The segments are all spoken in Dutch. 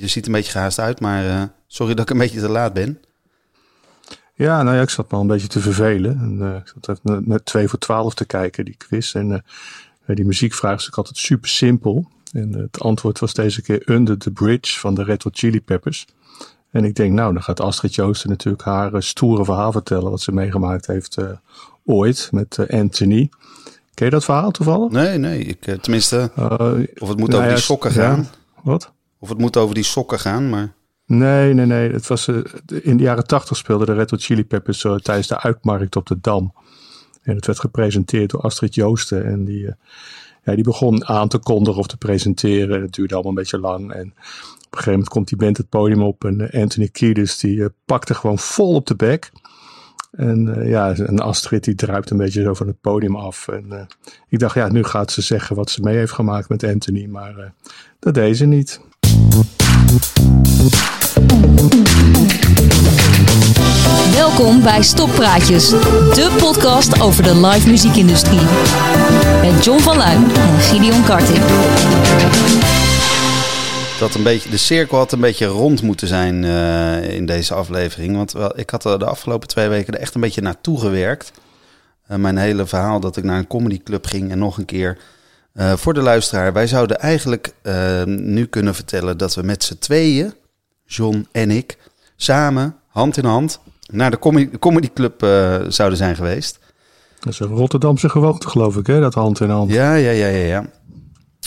je ziet een beetje gehaast uit, maar sorry dat ik een beetje te laat ben. Ja, nou ja, ik zat me al een beetje te vervelen. En, ik zat even net twee voor twaalf te kijken, die quiz. En die muziekvraag is ook altijd super simpel. En het antwoord was deze keer Under the Bridge van de Red Hot Chili Peppers. En ik denk, nou, dan gaat Astrid Joosten natuurlijk haar stoere verhaal vertellen. Wat ze meegemaakt heeft ooit met Anthony. Ken je dat verhaal toevallig? Nee, nee. Ik, tenminste, of het moet nou over die sokken gaan. Ja, wat? Of het moet over die sokken gaan, maar... Nee, nee, nee. Het was, in de jaren tachtig speelde de Red Hot Chili Peppers tijdens de uitmarkt op de Dam. En het werd gepresenteerd door Astrid Joosten. En die, ja, die begon aan te kondigen of te presenteren. Het duurde allemaal een beetje lang. En op een gegeven moment komt die band het podium op en eh, Anthony Kiedis die pakte gewoon vol op de bek. En ja, en Astrid die druipt een beetje zo van het podium af. En ik dacht, ja, nu gaat ze zeggen wat ze mee heeft gemaakt met Anthony, maar dat deed ze niet. Welkom bij Stoppraatjes, de podcast over de live muziekindustrie. Met John van Luijn en Gideon Karting dat een beetje, de cirkel had een beetje rond moeten zijn uh, in deze aflevering. Want wel, ik had de afgelopen twee weken er echt een beetje naartoe gewerkt. Uh, mijn hele verhaal dat ik naar een comedyclub ging en nog een keer. Uh, voor de luisteraar, wij zouden eigenlijk nu kunnen vertellen dat we met z'n tweeën, John en ik, samen, hand in hand, naar de comedy, comedyclub zouden zijn geweest. Dat is een Rotterdamse gewoonte, geloof ik, hè? dat hand in hand. Ja, ja, ja, ja. ja.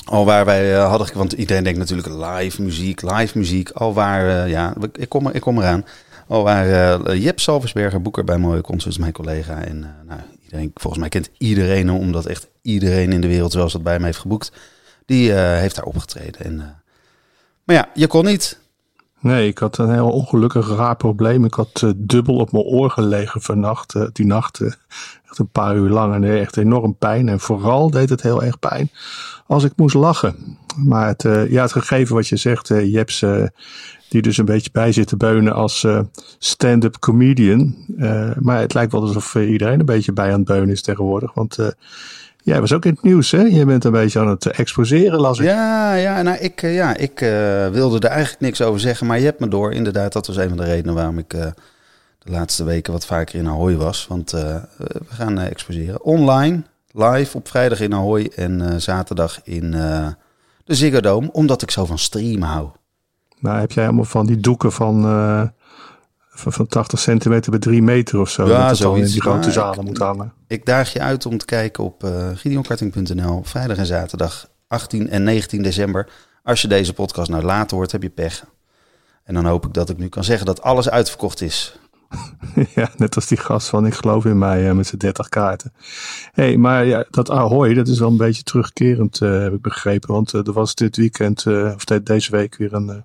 Al waar wij uh, hadden, want iedereen denkt natuurlijk live muziek, live muziek. Al waar, ja, ik kom, ik kom eraan. Al waar Jep Salversberger, boeker bij Mooie Concerts, mijn collega. En nou, iedereen, volgens mij kent iedereen hem, omdat echt iedereen in de wereld zoals dat bij me heeft geboekt. Die heeft daar opgetreden. En, maar ja, je kon niet. Nee, ik had een heel ongelukkig raar probleem. Ik had dubbel op mijn oor gelegen vannacht, die nacht. Echt een paar uur lang en echt enorm pijn. En vooral deed het heel erg pijn als ik moest lachen. Maar het, uh, ja, het gegeven wat je zegt, uh, Jeps, uh, die dus een beetje bij zit te beunen als stand-up comedian. maar het lijkt wel alsof iedereen een beetje bij aan het beunen is tegenwoordig. Want jij was ook in het nieuws, hè? Je bent een beetje aan het exposeren, las ik. Ja, ja, nou, ik, ja, ik wilde er eigenlijk niks over zeggen. Maar je hebt me door, inderdaad. Dat was een van de redenen waarom ik de laatste weken wat vaker in Ahoy was. Want we gaan exposeren online live op vrijdag in Ahoy en uh, zaterdag in de Ziggo Dome, omdat ik zo van streamen hou. Nou, heb jij allemaal van die doeken van, van, van, 80 centimeter bij 3 meter of zo? Ja, dat zo in die grote zalen moet hangen. Ik daag je uit om te kijken op uh, gideonkarting.nl, vrijdag en zaterdag 18 en 19 december. Als je deze podcast nou later hoort, heb je pech. En dan hoop ik dat ik nu kan zeggen dat alles uitverkocht is. ja, net als die gast van Ik geloof in mij uh, met zijn 30 kaarten. hey, maar ja, dat Ahoy, dat is wel een beetje terugkerend, uh, heb ik begrepen. Want uh, er was dit weekend, of deze week, weer een, een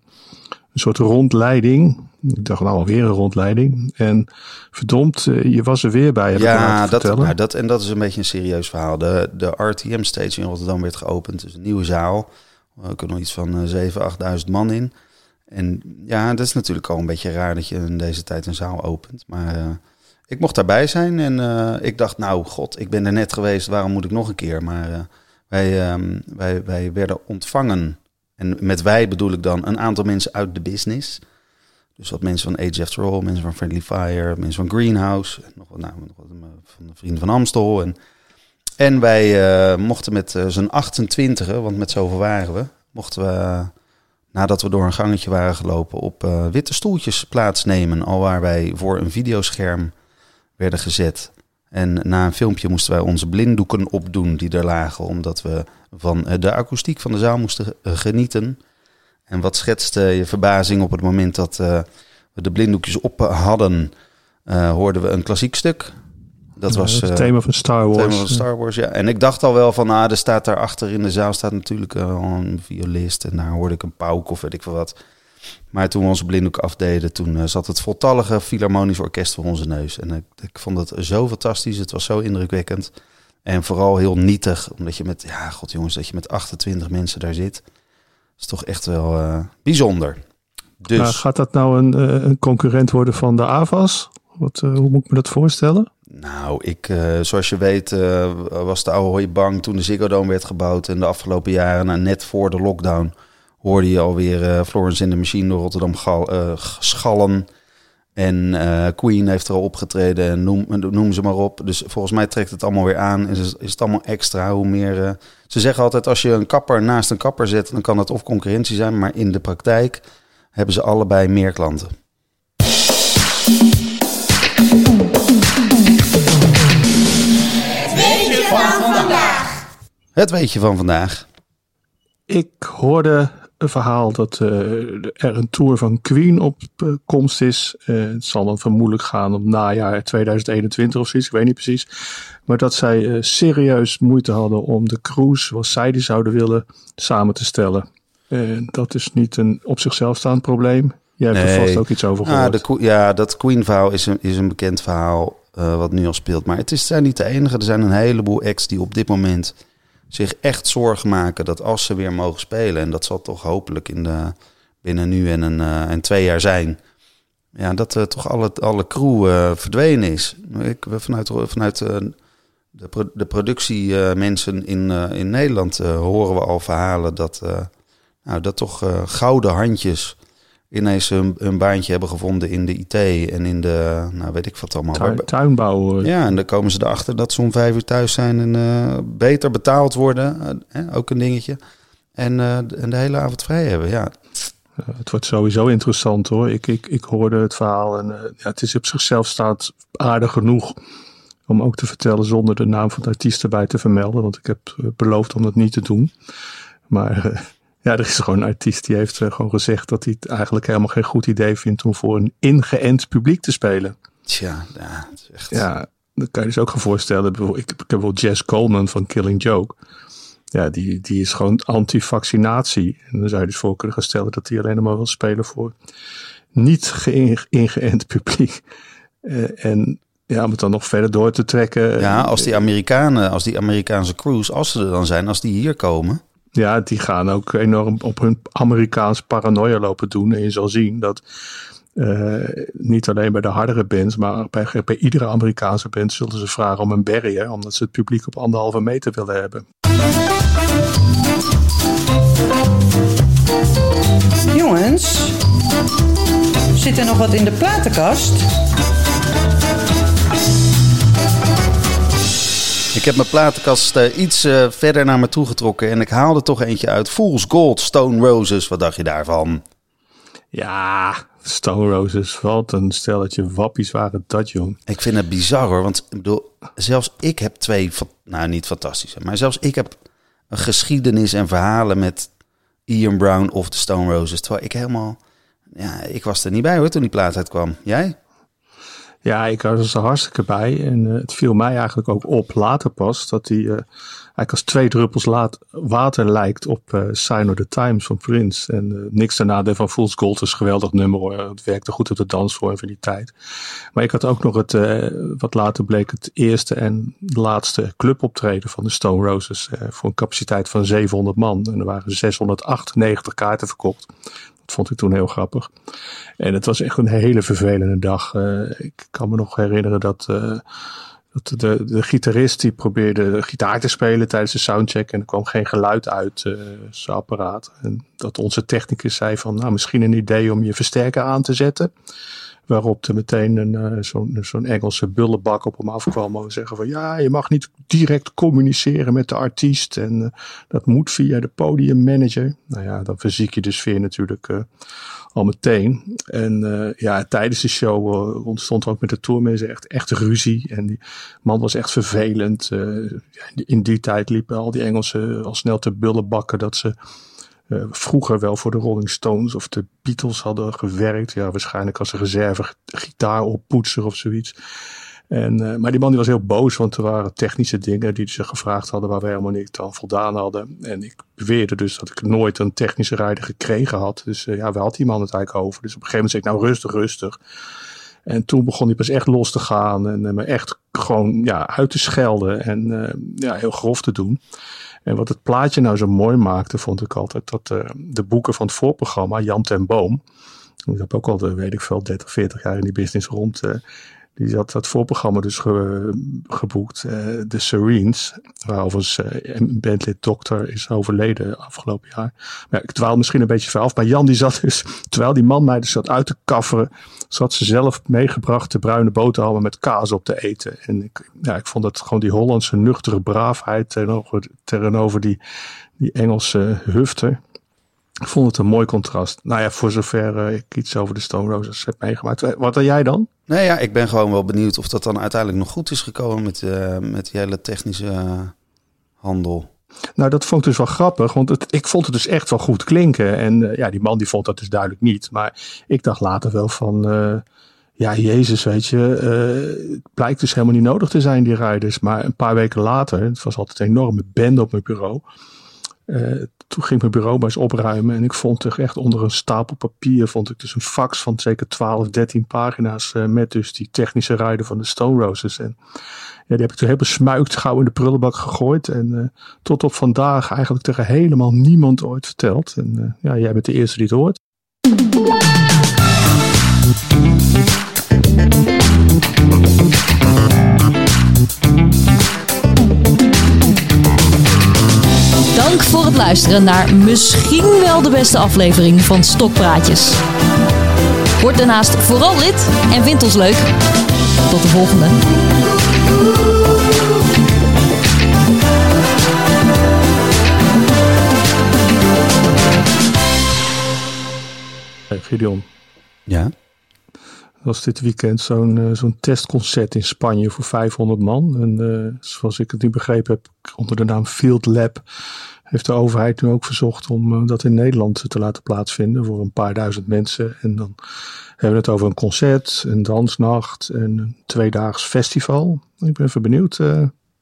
soort rondleiding. Ik dacht nou alweer een rondleiding. En verdomd, je was er weer bij. ja, dat, dat, en dat is een beetje een serieus verhaal. De, de RTM Stage in Rotterdam werd geopend. Dus een nieuwe zaal. Er kunnen iets van 7.000, 8.000 man in. En ja, dat is natuurlijk al een beetje raar dat je in deze tijd een zaal opent. Maar uh, ik mocht daarbij zijn en uh, ik dacht, nou god, ik ben er net geweest, waarom moet ik nog een keer? Maar uh, wij, um, wij, wij werden ontvangen. En met wij bedoel ik dan een aantal mensen uit de business. Dus wat mensen van Age After All, mensen van Friendly Fire, mensen van Greenhouse, nog, nou, nog wat van de vrienden van Amstel. En, en wij mochten met z'n 28, want met zoveel waren we, mochten we nadat we door een gangetje waren gelopen, op uh, witte stoeltjes plaatsnemen. Al waar wij voor een videoscherm werden gezet. En na een filmpje moesten wij onze blinddoeken opdoen die er lagen, omdat we van eh, de akoestiek van de zaal moesten eh, genieten. En wat schetste je verbazing op het moment dat we de blinddoekjes op hadden, hoorden we een klassiek stuk. Dat was het thema van Star Wars. thema van Star Wars, ja. En ik dacht al wel van, ah, er staat daar achter in de zaal staat natuurlijk uh, een violist. En daar hoorde ik een pauk of weet ik veel wat. Maar toen we onze blinddoek afdeden, toen uh, zat het voltallige Philharmonisch Orkest voor onze neus. En ik, ik, vond het zo fantastisch, het was zo indrukwekkend. En vooral heel nietig, omdat je met, ja, god jongens, dat je met 28 mensen daar zit. is toch echt wel uh, bijzonder. Dus... Maar gaat dat nou een, een concurrent worden van de AVAS? Wat, hoe moet ik me dat voorstellen? Nou, ik, uh, zoals je weet, uh, was de oude hooi bang toen de Ziggo Dome werd gebouwd. En de afgelopen jaren, nou, net voor de lockdown, hoorde je alweer uh, Florence in de Machine door Rotterdam schallen. En Queen heeft er al opgetreden en noem, ze maar op. Dus volgens mij trekt het allemaal weer aan. Is, is het allemaal extra hoe meer... ze zeggen altijd als je een kapper naast een kapper zet... dan kan dat of concurrentie zijn. Maar in de praktijk hebben ze allebei meer klanten. Het weetje van vandaag. Ik hoorde een verhaal dat uh, er een tour van Queen op uh, komst is. Uh, het zal dan vermoedelijk gaan om najaar 2021 of zoiets, ik weet niet precies. Maar dat zij serieus moeite hadden om de cruise zoals zij die zouden willen samen te stellen. dat is niet een op zichzelf staand probleem. Jij hebt er vast ook iets over gehoord. Ah, de, ja, dat Queen-verhaal is een, is een bekend verhaal. Wat nu al speelt. Maar het is, zijn niet de enige. Er zijn een heleboel acts die op dit moment zich echt zorgen maken dat als ze weer mogen spelen, en dat zal toch hopelijk in de, binnen nu en, een, uh, en twee jaar zijn, ja, dat uh, toch alle, alle crew verdwenen is. Ik, vanuit vanuit de, de productiemensen in, in Nederland horen we al verhalen dat, nou, dat toch gouden handjes ineens hun, hun baantje hebben gevonden in de IT en in de, nou weet ik wat allemaal. Tuin, tuinbouw. Ja, en dan komen ze erachter dat ze om vijf uur thuis zijn en uh, beter betaald worden. Uh, ook een dingetje. En, uh, en de hele avond vrij hebben, ja. het wordt sowieso interessant hoor. Ik, ik, ik hoorde het verhaal en ja, het is op zichzelf staat aardig genoeg om ook te vertellen zonder de naam van de artiest erbij te vermelden. Want ik heb beloofd om dat niet te doen. Maar ja, er is gewoon een artiest die heeft eh, gewoon gezegd dat hij het eigenlijk helemaal geen goed idee vindt om voor een ingeënt publiek te spelen. Tja, ja, is echt... ja dat kan je dus ook gaan voorstellen. Ik, ik heb wel Jess Coleman van Killing Joke. Ja, die, die is gewoon anti-vaccinatie. En dan zou je dus voor kunnen gaan stellen dat hij alleen maar wil spelen voor niet ingeënt publiek. Uh, en ja, om het dan nog verder door te trekken. Ja, als die Amerikanen, als die Amerikaanse crews, als ze er dan zijn, als die hier komen. Ja, die gaan ook enorm op hun Amerikaanse paranoia lopen doen. En je zal zien dat uh, niet alleen bij de hardere bands, maar bij, bij iedere Amerikaanse band zullen ze vragen om een barrier, omdat ze het publiek op anderhalve meter willen hebben. Jongens, zit er nog wat in de platenkast? Heb mijn platenkast uh, iets uh, verder naar me toe getrokken en ik haalde toch eentje uit. Fool's Gold, Stone Roses. Wat dacht je daarvan? Ja, Stone Roses. Wat een stelletje wappies waren dat, jong. Ik vind het bizar hoor, want ik bedoel, zelfs ik heb twee, nou niet fantastische, maar zelfs ik heb een geschiedenis en verhalen met Ian Brown of de Stone Roses. Terwijl ik helemaal, ja, ik was er niet bij hoor toen die plaat uitkwam. Jij? Ja, ik was er hartstikke bij. En uh, het viel mij eigenlijk ook op later pas dat hij uh, eigenlijk als twee druppels laat, water lijkt op uh, Sign of the Times van Prince. En niks ten nadeel van Fool's Gold is een geweldig nummer hoor. Het werkte goed op de dansvorm van die tijd. Maar ik had ook nog het, wat later bleek, het eerste en laatste cluboptreden van de Stone Roses. voor een capaciteit van 700 man. En er waren 698 kaarten verkocht. Dat vond ik toen heel grappig. En het was echt een hele vervelende dag. Uh, ik kan me nog herinneren dat, uh, dat de, de gitarist die probeerde de gitaar te spelen tijdens de soundcheck en er kwam geen geluid uit uh, zijn apparaat. En dat onze technicus zei van nou misschien een idee om je versterker aan te zetten. Waarop er meteen een, uh, zo'n zo'n Engelse bullebak op hem afkwam. En zeggen van ja, je mag niet direct communiceren met de artiest. En uh, dat moet via de podiummanager. Nou ja, dan verziek je de sfeer natuurlijk uh, al meteen. En ja, tijdens de show ontstond er ook met de tourmensen echt, echt ruzie. En die man was echt vervelend. in die tijd liepen al die Engelsen al snel te bullenbakken dat ze uh, vroeger wel voor de Rolling Stones of de Beatles hadden gewerkt. Ja, waarschijnlijk als een reserve gitaar of zoiets. En, uh, maar die man die was heel boos, want er waren technische dingen die ze gevraagd hadden waar we helemaal niet aan voldaan hadden. En ik beweerde dus dat ik nooit een technische rijder gekregen had. Dus uh, ja, we hadden die man het eigenlijk over. Dus op een gegeven moment zei ik, nou rustig, rustig. En toen begon hij pas echt los te gaan en me echt gewoon ja, uit te schelden en ja, heel grof te doen. En wat het plaatje nou zo mooi maakte, vond ik altijd dat uh, de boeken van het voorprogramma, Jan ten Boom, ik heb ook al, weet ik veel, 30, 40 jaar in die business rond, uh, Die had dat voorprogramma dus geboekt. Uh, de Serenes. Waaroverigens uh, een bandlid dokter is overleden afgelopen jaar. Maar ik dwaal misschien een beetje ver af. Maar Jan die zat dus, terwijl die man mij dus zat uit te kafferen. Zat ze zelf meegebrachte bruine boterhammen met kaas op te eten. En ik, ja, ik vond dat gewoon die Hollandse nuchtere braafheid tegenover, tegenover die, die Engelse hufter. Ik vond het een mooi contrast. Nou ja, voor zover uh, ik iets over de Stone Roses heb meegemaakt. Wat dan jij dan? Nee, ja, ik ben gewoon wel benieuwd of dat dan uiteindelijk nog goed is gekomen met, uh, met die hele technische uh, handel. Nou, dat vond ik dus wel grappig, want het, ik vond het dus echt wel goed klinken. En ja, die man die vond dat dus duidelijk niet. Maar ik dacht later wel van, ja, Jezus, weet je, het blijkt dus helemaal niet nodig te zijn, die rijders. Maar een paar weken later, het was altijd een enorme band op mijn bureau. Uh, toen ging mijn bureau maar eens opruimen en ik vond er echt onder een stapel papier vond ik dus een fax van zeker 12, 13 pagina's uh, met dus die technische rijden van de Stone Roses. En ja, die heb ik toen heel besmuikt gauw in de prullenbak gegooid en uh, tot op vandaag eigenlijk tegen helemaal niemand ooit verteld. En ja, jij bent de eerste die het hoort. Dank voor het luisteren naar misschien wel de beste aflevering van Stokpraatjes. Word daarnaast vooral lid en vind ons leuk. Tot de volgende. Hey Gideon. Ja? Was dit weekend zo'n uh, zo'n testconcert in Spanje voor 500 man. En uh, zoals ik het nu begrepen heb, onder de naam Field Lab, heeft de overheid nu ook verzocht om uh, dat in Nederland te laten plaatsvinden voor een paar duizend mensen. En dan hebben we het over een concert, een dansnacht en een tweedaags festival. Ik ben even benieuwd.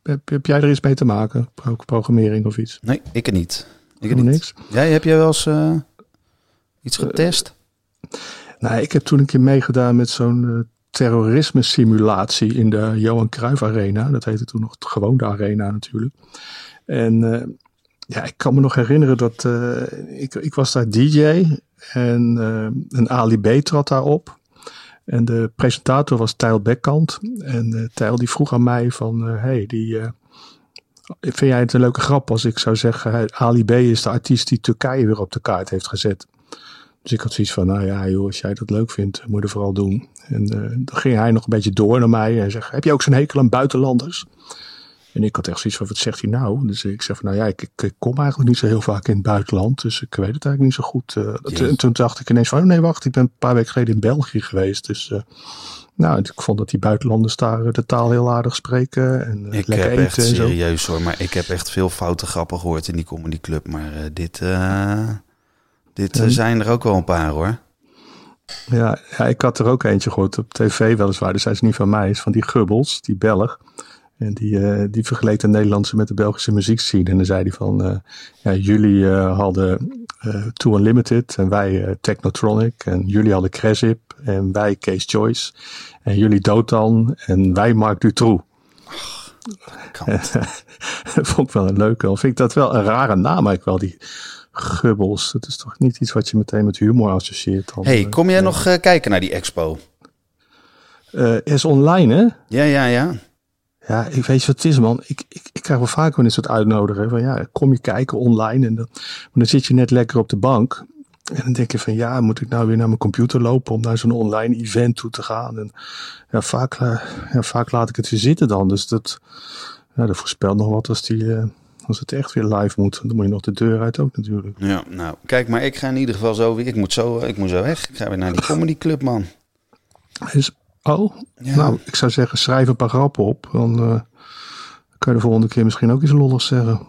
Heb, heb, jij er iets mee te maken? Programmering of iets? Nee, ik er niet. Ik er niet. niks. Jij, heb jij wel eens iets getest? Nou, ik heb toen een keer meegedaan met zo'n uh, terrorisme simulatie in de Johan Cruijff Arena. Dat heette toen nog gewoon de Arena natuurlijk. En uh, ja, ik kan me nog herinneren dat uh, ik, ik was daar DJ en een Ali B trad daar op. En de presentator was Tijl Bekkant. En Tijl die vroeg aan mij van, hey, die... Vind jij het een leuke grap als ik zou zeggen, Ali B is de artiest die Turkije weer op de kaart heeft gezet? Dus ik had zoiets van, nou ja, joh, als jij dat leuk vindt, moet je er vooral doen. En uh, dan ging hij nog een beetje door naar mij en zei, heb je ook zo'n hekel aan buitenlanders? En ik had echt zoiets van, wat zegt hij nou? Dus ik zei van, nou ja, ik, ik, kom eigenlijk niet zo heel vaak in het buitenland. Dus ik weet het eigenlijk niet zo goed. Uh, en toen dacht ik ineens van, oh nee, wacht, ik ben een paar weken geleden in België geweest. Dus uh, nou, ik vond dat die buitenlanders daar de taal heel aardig spreken. En, ik lekker heb echt serieus hoor, maar ik heb echt veel foute grappen gehoord in die comedyclub. Maar dit... Dit en... zijn er ook wel een paar hoor. Ja, ja, ik had er ook eentje gehoord op tv weliswaar. Dus hij is niet van mij, is van die Gubbels, die Belg. En die, uh, die vergeleek de Nederlandse met de Belgische muziekscene. En dan zei hij van, uh, ja, jullie uh, hadden Too Unlimited en wij Technotronic. En jullie hadden Cresip en wij Case Choice. En jullie Dotan en wij Mark Dutroux. dat vond ik wel een leuke. Vind ik dat wel een rare naam eigenlijk wel, die Gubbels. Dat is toch niet iets wat je meteen met humor associeert. Dan, hey, kom jij nog uh, kijken naar die expo? Uh, is online, hè? Ja, ja, ja. Ja, ik weet je wat het is, man. Ik, ik, ik krijg wel vaak wel eens wat uitnodigen. Van ja, kom je kijken online. En dan, maar dan zit je net lekker op de bank. En dan denk je van ja, moet ik nou weer naar mijn computer lopen om naar zo'n online event toe te gaan? En ja, vaak, ja, vaak laat ik het weer zitten dan. Dus dat, ja, dat voorspelt nog wat als die, als het echt weer live moet, dan moet je nog de deur uit ook natuurlijk. Ja, nou, kijk, maar ik ga in ieder geval zo weer. Ik moet zo, ik moet zo weg. Ik ga weer naar die comedy club, man. Is, oh, ja. nou, ik zou zeggen, schrijf een paar grappen op. Dan uh, kan je de volgende keer misschien ook iets lolligs zeggen.